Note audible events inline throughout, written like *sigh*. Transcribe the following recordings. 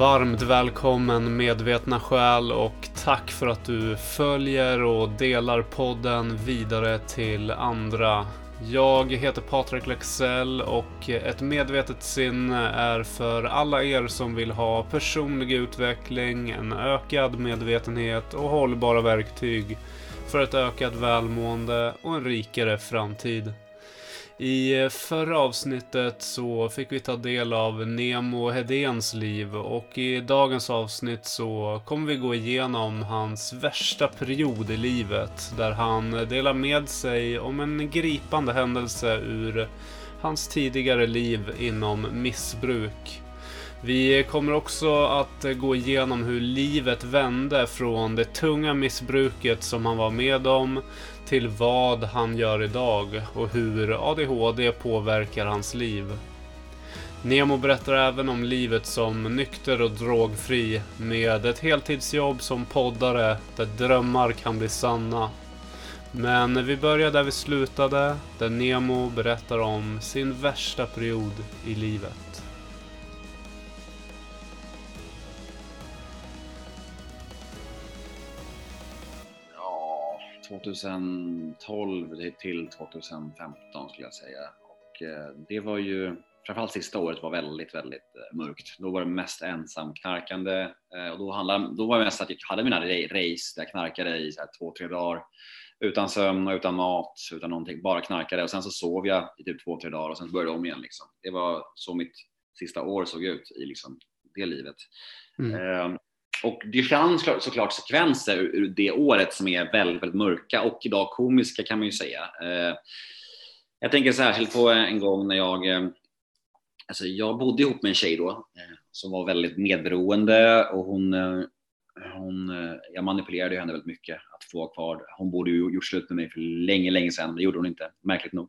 Varmt välkommen medvetna själ och tack för att du följer och delar podden vidare till andra. Jag heter Patrik Lexell och ett medvetet sinne är för alla er som vill ha personlig utveckling, en ökad medvetenhet och hållbara verktyg för ett ökat välmående och en rikare framtid. I eh, förra avsnittet så fick vi ta del av Nemo Hedéns liv och i dagens avsnitt så kommer vi gå igenom hans värsta period i livet där han delar med sig om en gripande händelse ur hans tidigare liv inom missbruk. Vi kommer också att gå igenom hur livet vände från det tunga missbruket som han var med om till vad han gör idag och hur ADHD påverkar hans liv. Nemo berättar även om livet som nykter och drogfri med ett heltidsjobb som poddare där drömmar kan bli sanna. Men vi börjar där vi slutade, där Nemo berättar om sin värsta period i livet. 2012 till 2015 skulle jag säga. Och eh, det var ju, framförallt sista året var väldigt, väldigt eh, mörkt. Då var det mest ensamknarkande eh, och då, handlade, då var det mest att jag hade mina race där jag knarkade i så här två, tre dagar utan sömn och utan mat, utan någonting, bara knarkade och sen så sov jag i typ två, tre dagar och sen började om igen liksom. Det var så mitt sista år såg ut i liksom det livet. Mm. Och det fanns såklart sekvenser ur det året som är väldigt, väldigt mörka och idag komiska kan man ju säga. Eh, jag tänker särskilt på en gång när jag, eh, alltså jag bodde ihop med en tjej då eh, som var väldigt medberoende och hon, hon, jag manipulerade henne väldigt mycket att få kvar. Hon borde ju gjort slut med mig för länge, länge sedan, men det gjorde hon inte, märkligt nog.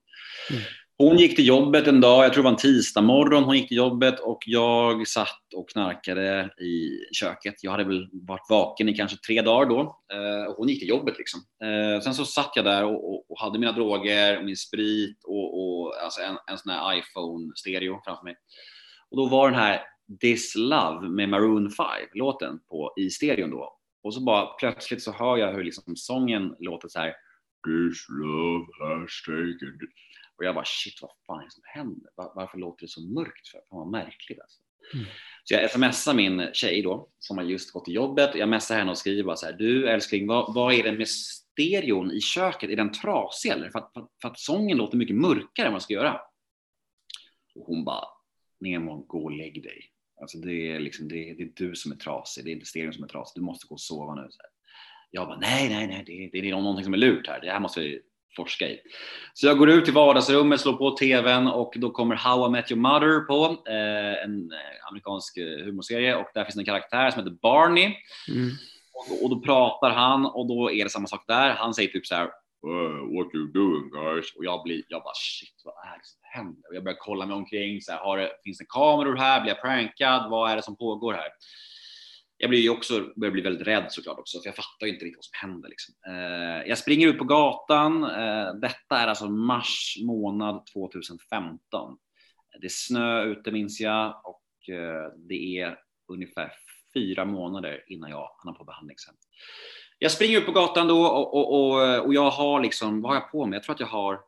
Mm. Hon gick till jobbet en dag, jag tror det var en tisdag morgon, hon gick till jobbet och jag satt och knarkade i köket. Jag hade väl varit vaken i kanske tre dagar då eh, och hon gick till jobbet liksom. Eh, sen så satt jag där och, och, och hade mina droger, och min sprit och, och alltså en, en sån här iPhone-stereo framför mig. Och då var den här This Love med Maroon 5 låten i stereon då. Och så bara plötsligt så hör jag hur liksom sången låter så här This love has taken och jag bara shit, vad fan är det som händer? Var, varför låter det så mörkt för? Fan vad märkligt alltså. Mm. Så jag smsar min tjej då, som har just gått till jobbet. Jag messar henne och skriver bara så här, du älskling, vad, vad är det med stereon i köket? Är den trasig eller? För att, för, för att sången låter mycket mörkare än vad den ska göra. Och hon bara, Nemo, gå och lägg dig. Alltså det är, liksom, det, är, det är du som är trasig, det är inte stereon som är trasig. Du måste gå och sova nu. Så här. Jag bara, nej, nej, nej, det, det är någonting som är lurt här. Det här måste vi forska i. Så jag går ut till vardagsrummet, slår på tvn och då kommer How I Met Your Mother på, eh, en eh, amerikansk eh, humorserie och där finns en karaktär som heter Barney. Mm. Och, och, då pratar han och då är det samma sak där. Han säger typ så här Uh, what you doing guys? Och jag blir, jag bara shit, vad är det som händer? Och jag börjar kolla mig omkring, så här, har det, finns det kameror här? Blir jag prankad? Vad är det som pågår här? Jag blir ju också, börjar bli väldigt rädd såklart också, för jag fattar ju inte riktigt vad som händer. Liksom. Eh, jag springer ut på gatan. Eh, detta är alltså mars månad 2015. Det är snö ute minns jag och eh, det är ungefär fyra månader innan jag hamnar på behandlingshem. Jag springer ut på gatan då och, och, och, och, jag har liksom, vad har jag på mig? Jag tror att jag har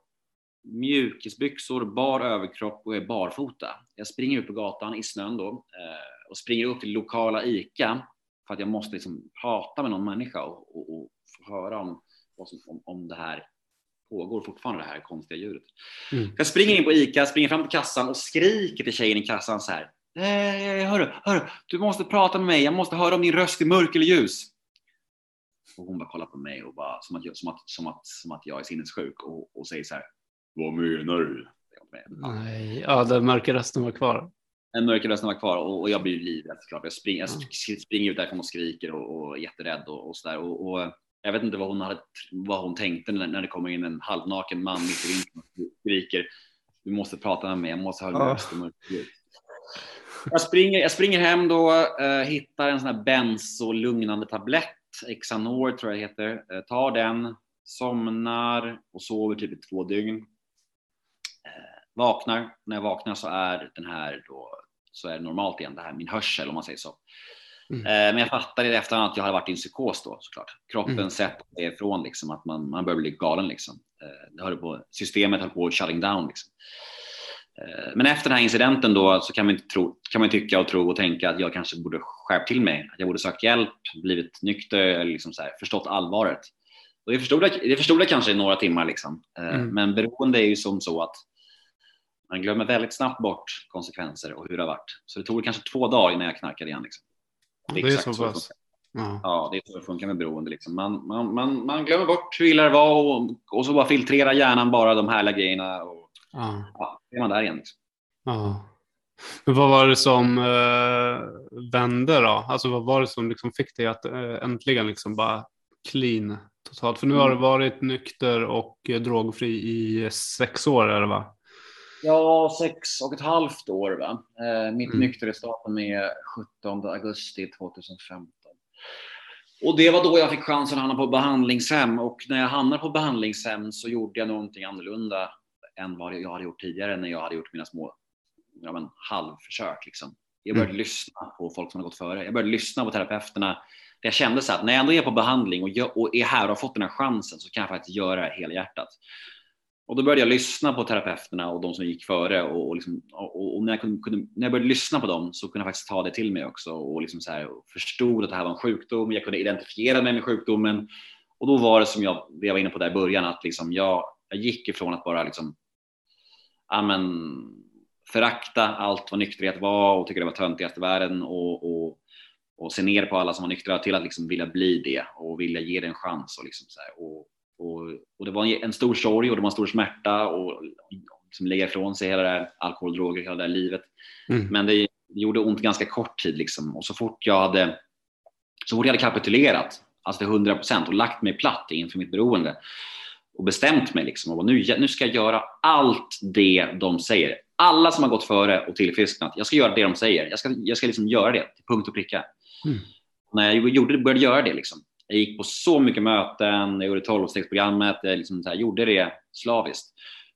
mjukisbyxor, bar överkropp och är barfota. Jag springer ut på gatan i snön då eh, och springer upp till lokala ICA för att jag måste liksom prata med någon människa och, och, och få höra om, om, om det här pågår fortfarande det här konstiga ljudet. Mm. Jag springer in på ICA, springer fram till kassan och skriker till tjejen i kassan så här. Eh, hörru, hörru, du måste prata med mig, jag måste höra om din röst är mörk eller ljus. Och hon bara kollar på mig och bara, som, att, som, att, som, att, som att jag är sinnessjuk och, och säger så här. Vad menar du? Nej, ja, den mörka rösten var kvar en mörker rösten var kvar och, och jag blir livrädd såklart. Jag, spring, jag springer ut därifrån och skriker och, och är jätterädd och, och sådär. Och, och, jag vet inte vad hon, hade, vad hon tänkte när, när det kommer in en halvnaken man mitt i vintern och skriker. Du måste prata med mig, jag måste höra ja. rösten. Jag springer, jag springer hem då, äh, hittar en sån här bensolugnande tablett, Xanor tror jag det heter, äh, tar den, somnar och sover typ i två dygn. Vaknar, när jag vaknar så är den här då så är det normalt igen, det här min hörsel om man säger så. Mm. Eh, men jag fattade i efterhand att jag hade varit i en psykos då såklart. Kroppen Mm. sett det ifrån liksom att man, man börjar bli galen liksom. Eh, det höll på, systemet höll på shutting down liksom. Eh, Men efter den här incidenten då så kan man, inte tro, kan man tycka och tro och tänka att jag kanske borde skärpt till mig, att jag borde sökt hjälp, blivit nykter eller liksom så här, förstått allvaret. Och det förstod, jag, det förstod jag kanske i några timmar liksom. Mm. Men beroende är ju som så att man glömmer väldigt snabbt bort konsekvenser och hur det har varit. Så det tog kanske två dagar innan jag knarkade igen. Liksom. Det är exakt så det pass. Ja. Ja, det är så det funkar med beroende. Liksom. Man, man, man, man glömmer bort hur illa det var och, och så bara filtrerar hjärnan bara de härliga grejerna och Ja. ja, är man där igen. Liksom. Ja. Men vad var det som eh, vände då? Alltså vad var det som liksom fick dig att eh, äntligen liksom bara clean totalt? För nu har du Mm. varit nykter och eh, drogfri i sex år är det va? Ja, sex och ett halvt år. Va? Eh, mitt Mm. nykterhetsdatum är 17 augusti 2015. Och det var då jag fick chansen att hamna på behandlingshem och när jag hamnade på behandlingshem så gjorde jag någonting annorlunda än vad jag hade gjort tidigare när jag hade gjort mina små ja, men, halvförsök. Liksom. Jag började lyssna på folk som hade gått före. Jag började lyssna på terapeuterna. Jag kände så att när jag ändå är på behandling och, jag, och är här och har fått den här chansen så kan jag faktiskt göra det helhjärtat. Och då började jag lyssna på terapeuterna och de som gick före och, och, liksom, och, och när, jag kunde, kunde, när jag började lyssna på dem så kunde jag faktiskt ta det till mig också och, liksom så här, och förstod att det här var en sjukdom. Jag kunde identifiera mig med sjukdomen och då var det som jag, det jag var inne på där i början, att liksom jag, jag gick ifrån att bara liksom, amen, förakta allt vad nykterhet var och tycka det var töntigast i världen och, och, och se ner på alla som var nyktra till att liksom vilja bli det och vilja ge det en chans. Och, liksom så här, och, och, och det var en, stor sorg och det var en stor smärta och liksom lägga ifrån sig hela det här alkohol, droger, hela det här livet. Mm. Men det, det gjorde ont ganska kort tid liksom. och så fort jag hade så fort jag hade kapitulerat, alltså till 100 procent och lagt mig platt inför mitt beroende och bestämt mig liksom och bara, nu, nu ska jag göra allt det de säger. Alla som har gått före och tillfrisknat, jag ska göra det de säger. Jag ska, jag ska liksom göra det till punkt och pricka. Mm. När jag gjorde, började göra det, liksom, jag gick på så mycket möten, jag gjorde 12-stegsprogrammet, jag liksom här, gjorde det slaviskt.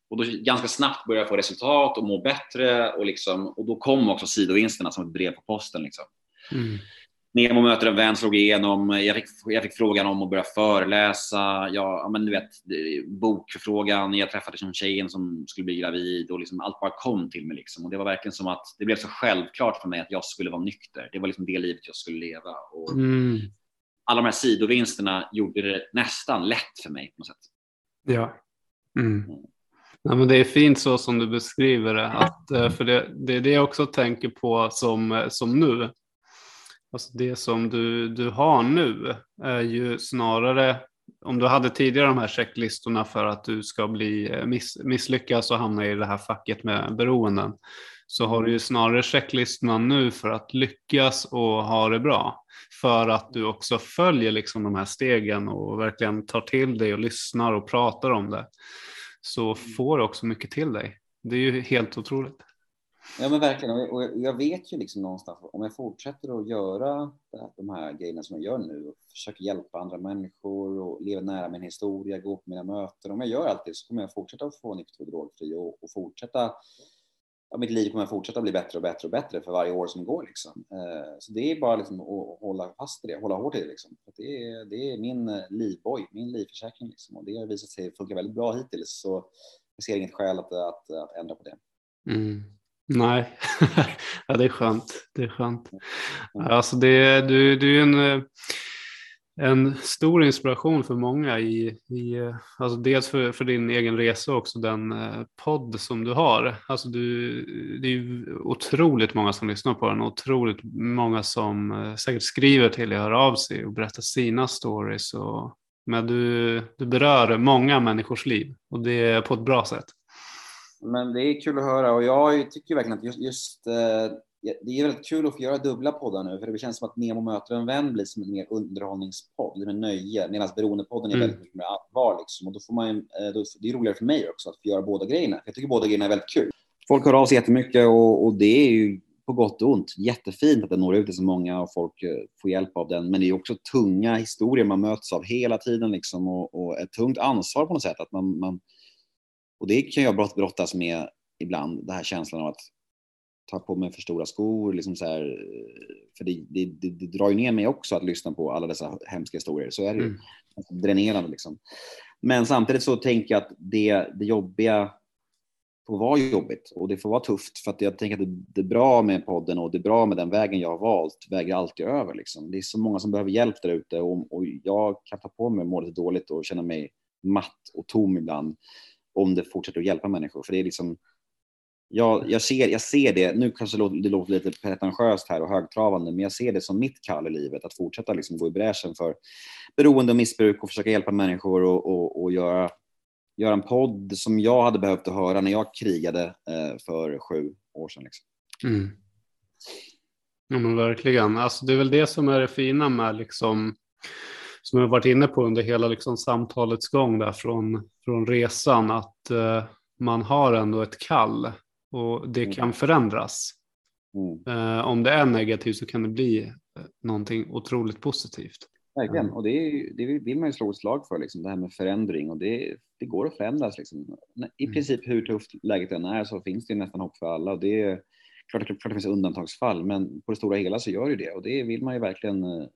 Och då ganska snabbt började jag få resultat och må bättre och, liksom, och då kom också sidovinsterna som ett brev på posten. Liksom. Mm. Nemo möter en vän slog igenom. Jag fick, jag fick frågan om att börja föreläsa. Jag, ja, men du vet, bokförfrågan. Jag träffade liksom tjejen som skulle bli gravid och liksom allt bara kom till mig. Liksom. Och det var verkligen som att det blev så självklart för mig att jag skulle vara nykter. Det var liksom det livet jag skulle leva. Och Mm. Alla de här sidovinsterna gjorde det nästan lätt för mig på något sätt. Ja. Mm. Ja, men det är fint så som du beskriver det. Att, eh, för det, det är det jag också tänker på som, eh, som nu. Alltså det som du, du har nu är ju snarare, om du hade tidigare de här checklistorna för att du ska bli eh, miss, misslyckas och hamna i det här facket med beroenden, så har du ju snarare checklistorna nu för att lyckas och ha det bra. För att du också följer liksom de här stegen och verkligen tar till dig och lyssnar och pratar om det. Så får du också mycket till dig. Det är ju helt otroligt. Ja men verkligen, och jag, vet ju liksom någonstans om jag fortsätter att göra de här grejerna som jag gör nu och försöker hjälpa andra människor och leva nära min historia, gå på mina möten. Om jag gör allt det så kommer jag fortsätta att få nykter och drogfri och, och fortsätta ja, mitt liv kommer att fortsätta bli bättre och bättre och bättre för varje år som går. Liksom. Eh, så det är bara liksom att hålla fast i det, hålla hårt i det. Liksom. Det, är, det är min eh, livboj, min livförsäkring. Liksom. Och det har visat sig funka väldigt bra hittills. Så jag ser inget skäl att, att, att ändra på det. Mm. Nej, *laughs* ja, det är skönt. Det är skönt. Alltså det, du, du är en, eh, en stor inspiration för många i, i eh, alltså dels för, för din egen resa och också den eh, podd som du har. Alltså du, det är ju otroligt många som lyssnar på den och otroligt många som eh, säkert skriver till dig, hör av sig och berättar sina stories. Och, men du, du berör många människors liv och det är på ett bra sätt. Men det är kul att höra och jag tycker verkligen att just, just det är väldigt kul att få göra dubbla poddar nu för det känns som att Nemo möter en vän blir som en mer underhållningspodd, med nöje, medan Beroendepodden är Mm. väldigt mycket mer allvar liksom. Och då får man, eh, då, det är roligare för mig också att få göra båda grejerna. Jag tycker båda grejerna är väldigt kul. Folk hör av sig jättemycket och, och det är ju på gott och ont jättefint att den når ut till så många och folk eh, får hjälp av den. Men det är också tunga historier man möts av hela tiden liksom och, och ett tungt ansvar på något sätt. Att man, man, och det kan jag brott- brottas med ibland, den här känslan av att ta på mig för stora skor. Liksom så här, för det, det, det, det drar ju ner mig också att lyssna på alla dessa hemska historier. Så är det ju. Mm. Dränerande liksom. Men samtidigt så tänker jag att det, det jobbiga får vara jobbigt och det får vara tufft för att jag tänker att det, det, är bra med podden och det är bra med den vägen jag har valt väger alltid över. Liksom. Det är så många som behöver hjälp där ute och, och jag kan ta på mig att må lite dåligt och känna mig matt och tom ibland om det fortsätter att hjälpa människor. För det är liksom, jag, jag, ser, jag ser det, nu kanske det låter, det låter lite pretentiöst här och högtravande, men jag ser det som mitt kall i livet, att fortsätta liksom gå i bräschen för beroende och missbruk och försöka hjälpa människor och, och, och göra, göra en podd som jag hade behövt att höra när jag krigade eh, för sju år sedan. Liksom. Mm. Ja men verkligen, alltså, det är väl det som är det fina med liksom som jag varit inne på under hela liksom, samtalets gång där från, från resan, att eh, man har ändå ett kall och det mm. kan förändras. Mm. Eh, om det är negativt så kan det bli eh, någonting otroligt positivt. Verkligen, och det, är, det vill man ju slå ett slag för, liksom, det här med förändring. Och det, det går att förändras. Liksom. I mm. princip hur tufft läget än är så finns det nästan hopp för alla. Och det är klart, klart det finns undantagsfall, men på det stora hela så gör det det. Och det vill man ju verkligen eh,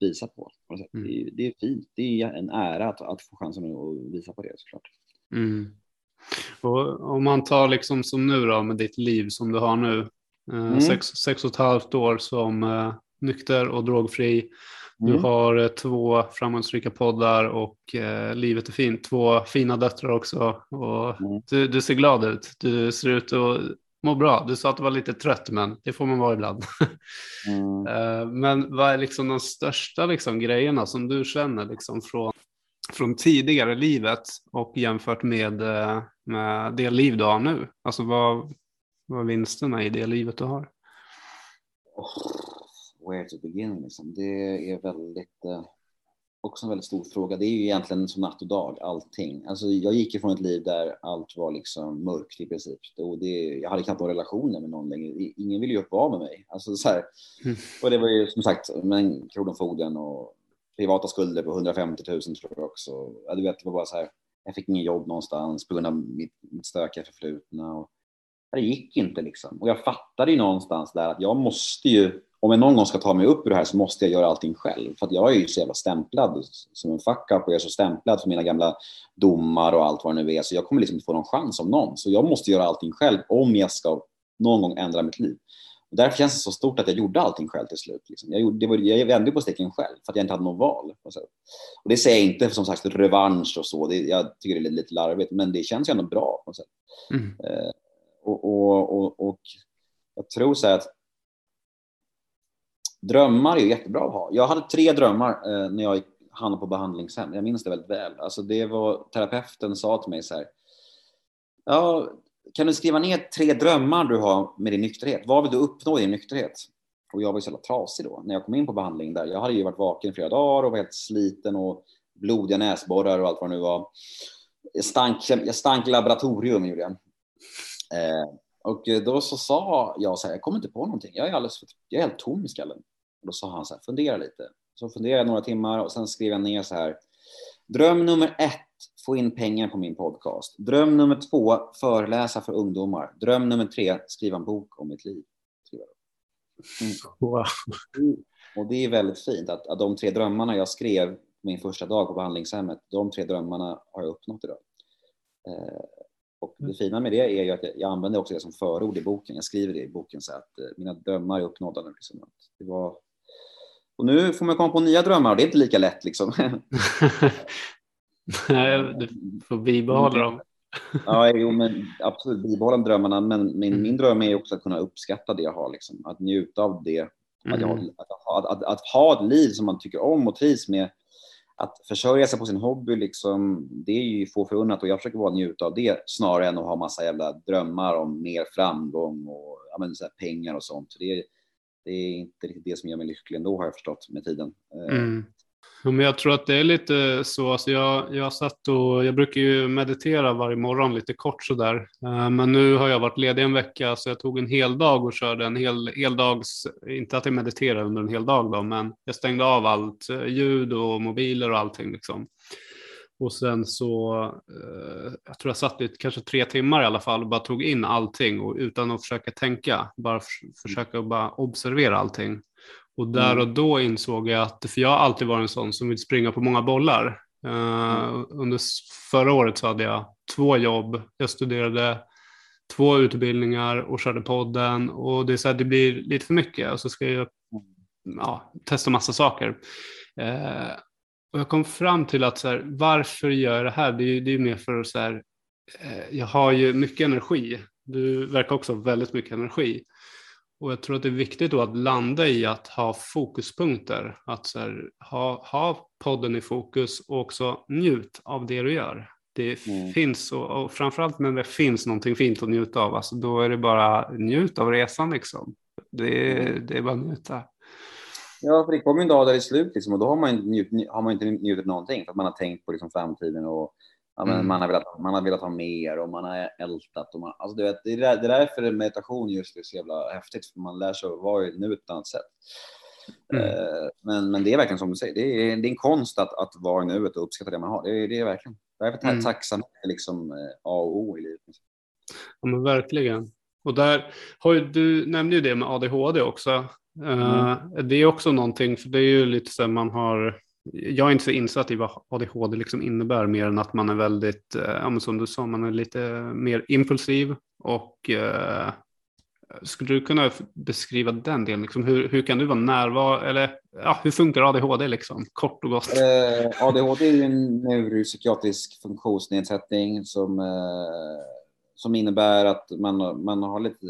visa på. på mm. det, det, är fint. Det är en ära att, att få chansen att visa på det såklart. Mm. Och om man tar liksom som nu då med ditt liv som du har nu, eh, mm. sex, sex och ett halvt år som eh, nykter och drogfri. Du mm. har eh, två framgångsrika poddar och eh, livet är fint. Två fina döttrar också. Och mm. du, du, ser glad ut. Du ser ut att må bra. Du sa att du var lite trött, men det får man vara ibland. *laughs* Mm. eh, men vad är liksom de största liksom, grejerna som du känner liksom, från från tidigare livet och jämfört med, eh, med det liv du har nu? Alltså vad, vad vinsterna i det livet du har? where to begin liksom. Det är väldigt, eh, också en väldigt stor fråga. Det är ju egentligen som natt och dag, allting. Alltså jag gick ifrån ett liv där allt var liksom mörkt i princip. Och det, jag hade knappt några relationer med någon längre. Ingen ville ju upp av med mig. Alltså så här. Mm. Och det var ju som sagt, men kronofogden och privata skulder på 150 000 tror jag också. Ja, du vet, det var bara så här, jag fick ingen jobb någonstans på grund av mitt, mitt stökiga förflutna. Och det gick inte liksom. Och jag fattade ju någonstans där att jag måste ju, om jag någon gång ska ta mig upp ur det här så måste jag göra allting själv. För att jag är ju så jävla stämplad som en fuck up och jag är så stämplad för mina gamla domar och allt vad det nu är. Så jag kommer liksom inte få någon chans om någon. Så jag måste göra allting själv om jag ska någon gång ändra mitt liv. Och därför känns det så stort att jag gjorde allting själv till slut. Liksom. Jag, gjorde, det var, jag vände på steken själv för att jag inte hade något val. Och det säger jag inte som sagt revansch och så, det, jag tycker det är lite larvigt, men det känns ju ändå bra på något sätt. Mm. Eh, och, och, och, och, jag tror så här att drömmar är jättebra att ha. Jag hade tre drömmar eh, när jag hamnade på behandlingshem. Jag minns det väldigt väl. Alltså det var terapeuten sa till mig så här. Ja, kan du skriva ner tre drömmar du har med din nykterhet? Vad vill du uppnå i din nykterhet? Och jag var ju så jävla trasig då när jag kom in på behandling där. Jag hade ju varit vaken flera dagar och var helt sliten och blodiga näsborrar och allt vad det nu var. Jag stank, jag stank laboratorium gjorde jag. Eh, och då så sa jag så här, jag kommer inte på någonting. Jag är alldeles, jag är helt tom i skallen. Och då sa han så här, fundera lite. Så funderade jag några timmar och sen skrev jag ner så här. Dröm nummer ett få in pengar på min podcast. Dröm nummer två, föreläsa för ungdomar. Dröm nummer tre, skriva en bok om mitt liv. Mm. Wow. Och det är väldigt fint att, att de tre drömmarna jag skrev min första dag på behandlingshemmet, de tre drömmarna har jag uppnått idag. Eh, och det fina med det är ju att jag, jag använder också det som förord i boken. Jag skriver det i boken så att eh, mina drömmar är uppnådda nu. Liksom. Det var... Och nu får man komma på nya drömmar och det är inte lika lätt liksom. *laughs* Nej, du får bibehålla dem. ja, jo, men absolut bibehålla drömmarna. Men min, mm. min dröm är också att kunna uppskatta det jag har, liksom. att njuta av det. Att, har, mm. att, att, att, ha ett liv som man tycker om och trivs med. Att försörja sig på sin hobby, liksom, det är ju få förunnat och jag försöker bara njuta av det snarare än att ha massa jävla drömmar om mer framgång och ja, men, så pengar och sånt. Det, det är inte riktigt det som gör mig lycklig ändå har jag förstått med tiden. Eh, mm. Ja, men jag tror att det är lite så. Alltså jag, jag satt och jag brukar ju meditera varje morgon lite kort sådär. Eh, men nu har jag varit ledig en vecka så jag tog en hel dag och körde en hel, hel dags, inte att jag mediterade under en hel dag då, men jag stängde av allt eh, ljud och mobiler och allting liksom. Och sen så, eh, jag tror jag satt i kanske tre timmar i alla fall och bara tog in allting och utan att försöka tänka, bara för, försöka bara observera allting. Och där och då insåg jag att, för jag har alltid varit en sån som vill springa på många bollar. Uh, under förra året så hade jag två jobb, jag studerade två utbildningar och körde podden. Och det är så här, det blir lite för mycket. Och så ska jag ja, testa massa saker. Uh, och jag kom fram till att så här, varför gör jag det här? Det är, det är mer för att så här, uh, jag har ju mycket energi. Du verkar också ha väldigt mycket energi. Och jag tror att det är viktigt då att landa i att ha fokuspunkter. Att så här, ha, ha podden i fokus och också njut av det du gör. Det mm. finns, och, och framförallt när det finns någonting fint att njuta av, alltså då är det bara njut av resan liksom. Det, mm. det är bara att njuta. Ja, för det kommer en dag där det är slut liksom, och då har man, njut, har man inte njutit någonting för att man har tänkt på liksom, framtiden och Ja, mm. man, har velat, man har velat ha mer och man har ältat. Och man, alltså du vet, det, är, det är därför meditation just är så jävla häftigt, för man lär sig att vara i nuet på ett annat sätt. Mm. Eh, men, men det är verkligen som du säger, det är, det är en konst att, att vara i nuet och uppskatta det man har. Det är, det är verkligen. Därför är mm. tacksamhet liksom eh, A och O i livet. Ja men verkligen. Och där har ju, du nämnde ju det med ADHD också. Eh, mm. det är också någonting, för det är ju lite så man har jag är inte så insatt i vad ADHD liksom innebär mer än att man är väldigt, eh, som du sa, man är lite mer impulsiv och eh, skulle du kunna beskriva den delen? Liksom, hur, hur kan du vara närvarande? Eller ja, hur funkar ADHD liksom? Kort och gott. Eh, ADHD är en neuropsykiatrisk funktionsnedsättning som, eh, som innebär att man, man har lite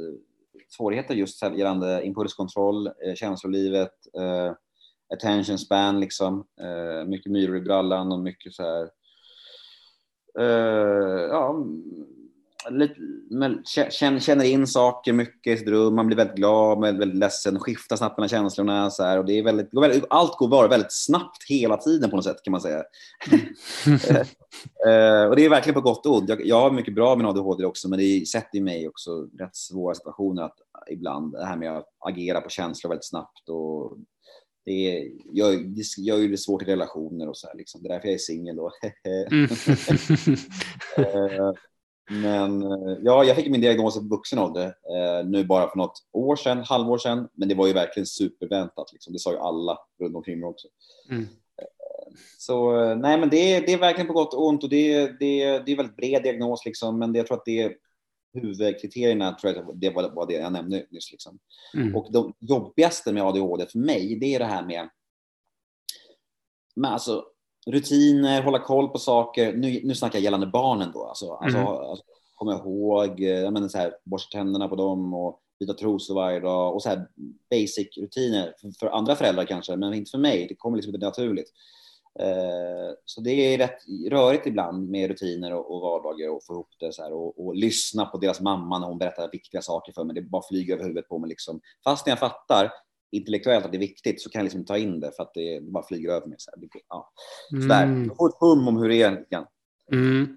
svårigheter just gällande impulskontroll, eh, känslolivet, eh, attention span liksom. Eh, mycket myror i brallan och mycket så här. Eh, ja, lite, men, känner in saker mycket i sitt rum. Man blir väldigt glad, väldigt, väldigt ledsen, skiftar snabbt mellan känslorna. Så här, och det är väldigt, allt går bara väldigt snabbt hela tiden på något sätt kan man säga. Eh, *laughs* eh, och det är verkligen på gott och ont. Jag, jag har mycket bra med ADHD också, men det sätter mig också rätt svåra situationer att ibland det här med att agera på känslor väldigt snabbt och det gör, det gör ju det svårt i relationer och så här. Liksom. Det är därför jag är singel då. *laughs* mm. Eh, men eh, ja, jag fick min diagnos i vuxen ålder eh, nu bara för något år sedan, halvår sedan. Men det var ju verkligen superväntat. Liksom. Det sa ju alla runt omkring mig också. Mm. Så nej, men det är, det är verkligen på gott och ont och det är, det är, det är väldigt bred diagnos liksom. Men det, jag tror att det är huvudkriterierna tror jag det var, var det jag nämnde nyss. Liksom. Mm. Och de jobbigaste med ADHD för mig, det är det här med, med alltså, rutiner, hålla koll på saker. Nu, nu snackar jag gällande barnen då. Alltså, alltså mm. alltså, alltså komma ihåg, jag menar så här, borsta tänderna på dem och byta trosor varje dag och så här basic rutiner för, för, andra föräldrar kanske, men inte för mig. Det kommer liksom inte naturligt. Eh, så det är rätt rörigt ibland med rutiner och, och vardagar och få ihop det så här och, och, lyssna på deras mamma när hon berättar viktiga saker för mig. Det bara flyger över huvudet på mig liksom. Fast när jag fattar intellektuellt att det är viktigt så kan jag liksom ta in det för att det, det bara flyger över mig. Så här. Ja. Så där. Mm. Jag får ett hum om hur det är. Mm.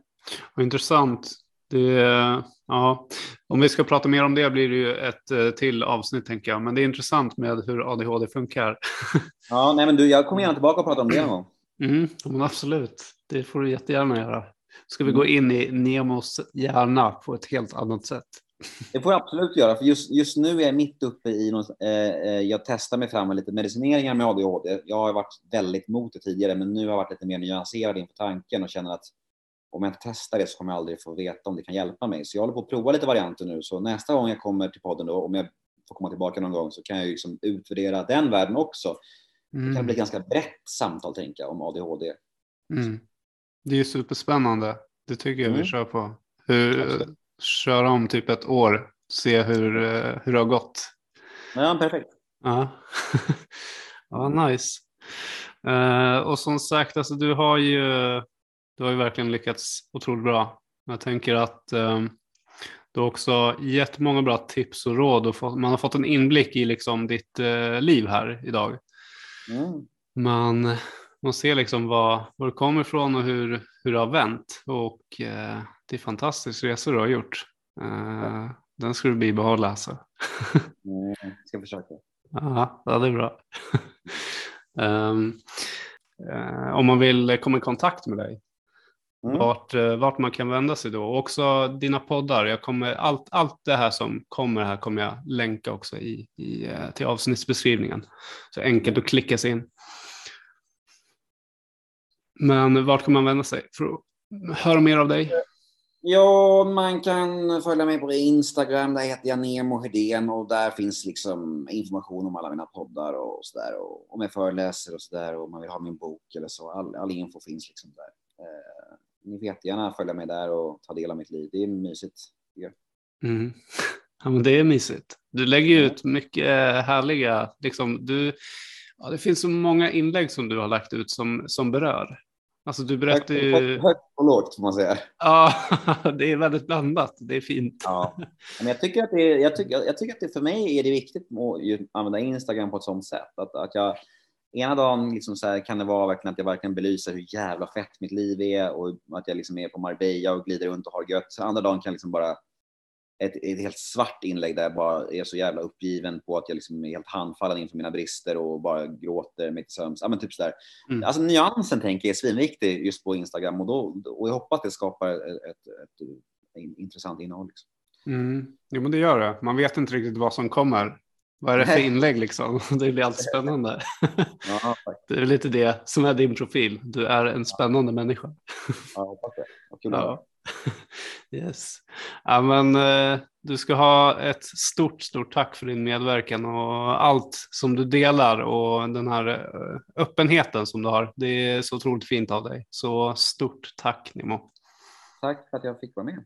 Intressant. Det, ja, om vi ska prata mer om det blir det ju ett eh, till avsnitt tänker jag. Men det är intressant med hur ADHD funkar. *laughs* Ja, nej, men du, jag kommer gärna tillbaka och prata om det någon gång. Mm, men absolut, det får du jättegärna göra. Ska vi gå in i Nemos hjärna på ett helt annat sätt? Det får jag absolut göra, för just, just nu är jag mitt uppe i något, eh, eh, jag testar mig fram med lite medicineringar med ADHD. Jag har varit väldigt mot det tidigare, men nu har jag varit lite mer nyanserad inför tanken och känner att om jag inte testar det så kommer jag aldrig få veta om det kan hjälpa mig. Så jag håller på att prova lite varianter nu, så nästa gång jag kommer till podden då, om jag får komma tillbaka någon gång, så kan jag liksom utvärdera den världen också. Mm. Det kan bli ett ganska brett samtal, tänker jag, om ADHD. Mm. Det är superspännande. Det tycker jag mm. vi kör på. Hur, köra om typ ett år, se hur, eh, hur det har gått. Ja, perfekt. Ja, *laughs* ja nice. Uh, och som sagt, alltså, du, har ju, du har ju verkligen lyckats otroligt bra. Jag tänker att um, du har också gett många bra tips och råd och fått, man har fått en inblick i liksom ditt uh, liv här idag. Mm. Man, man ser liksom var, var det kommer ifrån och hur, hur det har vänt. Och eh, det är fantastisk resa du har gjort. Eh, den ska du bibehålla alltså. mm, ska försöka. *laughs* Ja, ja det är bra. um, *laughs* uh, om man vill komma i kontakt med dig, mm. vart, eh, vart man kan vända sig då. Och också dina poddar. Jag kommer, allt, allt det här som kommer här kommer jag länka också i, i, till avsnittsbeskrivningen. Så enkelt att klicka sig in. Men vart kan man vända sig för att höra mer av dig? Ja, man kan följa mig på Instagram. Där heter jag Nemo Hedén och där finns liksom information om alla mina poddar och så där. Och om jag föreläser och så där och man vill ha min bok eller så. All, all info finns liksom där. Eh, ni får jättegärna följa mig där och ta del av mitt liv. Det är mysigt. Ja. Mm. *laughs* Ja, men det är mysigt. Du lägger ut mycket härliga, liksom, du, ja, det finns så många inlägg som du har lagt ut som, som berör. Alltså du berättar ju... Högt och lågt får man säga. Ja, *laughs* det är väldigt blandat. Det är fint. Ja, men jag tycker att det, är, jag tycker, jag tycker att det för mig är det viktigt att använda Instagram på ett sådant sätt. Att, att jag, ena dagen liksom så här, kan det vara verkligen att jag verkligen belyser hur jävla fett mitt liv är och att jag liksom är på Marbella och glider runt och har gött. Så andra dagen kan jag liksom bara ett, ett helt svart inlägg där jag bara är så jävla uppgiven på att jag liksom är helt handfallen inför mina brister och bara gråter mig till sömns. Ja, men typ sådär. Mm. Alltså nyansen tänker jag är svinviktig just på Instagram och, då, och jag hoppas att det skapar ett, ett, ett, intressant innehåll. Liksom. Mm. Jo, men det gör det. Man vet inte riktigt vad som kommer. Vad är det för inlägg liksom? *laughs* Det blir alltid spännande. *laughs* Ja, det är lite det som är din profil. Du är en spännande människa. Ja, hoppas det. Vad kul ja. *laughs* Yes. Ja, men, eh, du ska ha ett stort, stort tack för din medverkan och allt som du delar och den här eh, öppenheten som du har. Det är så otroligt fint av dig. Så stort tack Nimo. Tack för att jag fick vara med.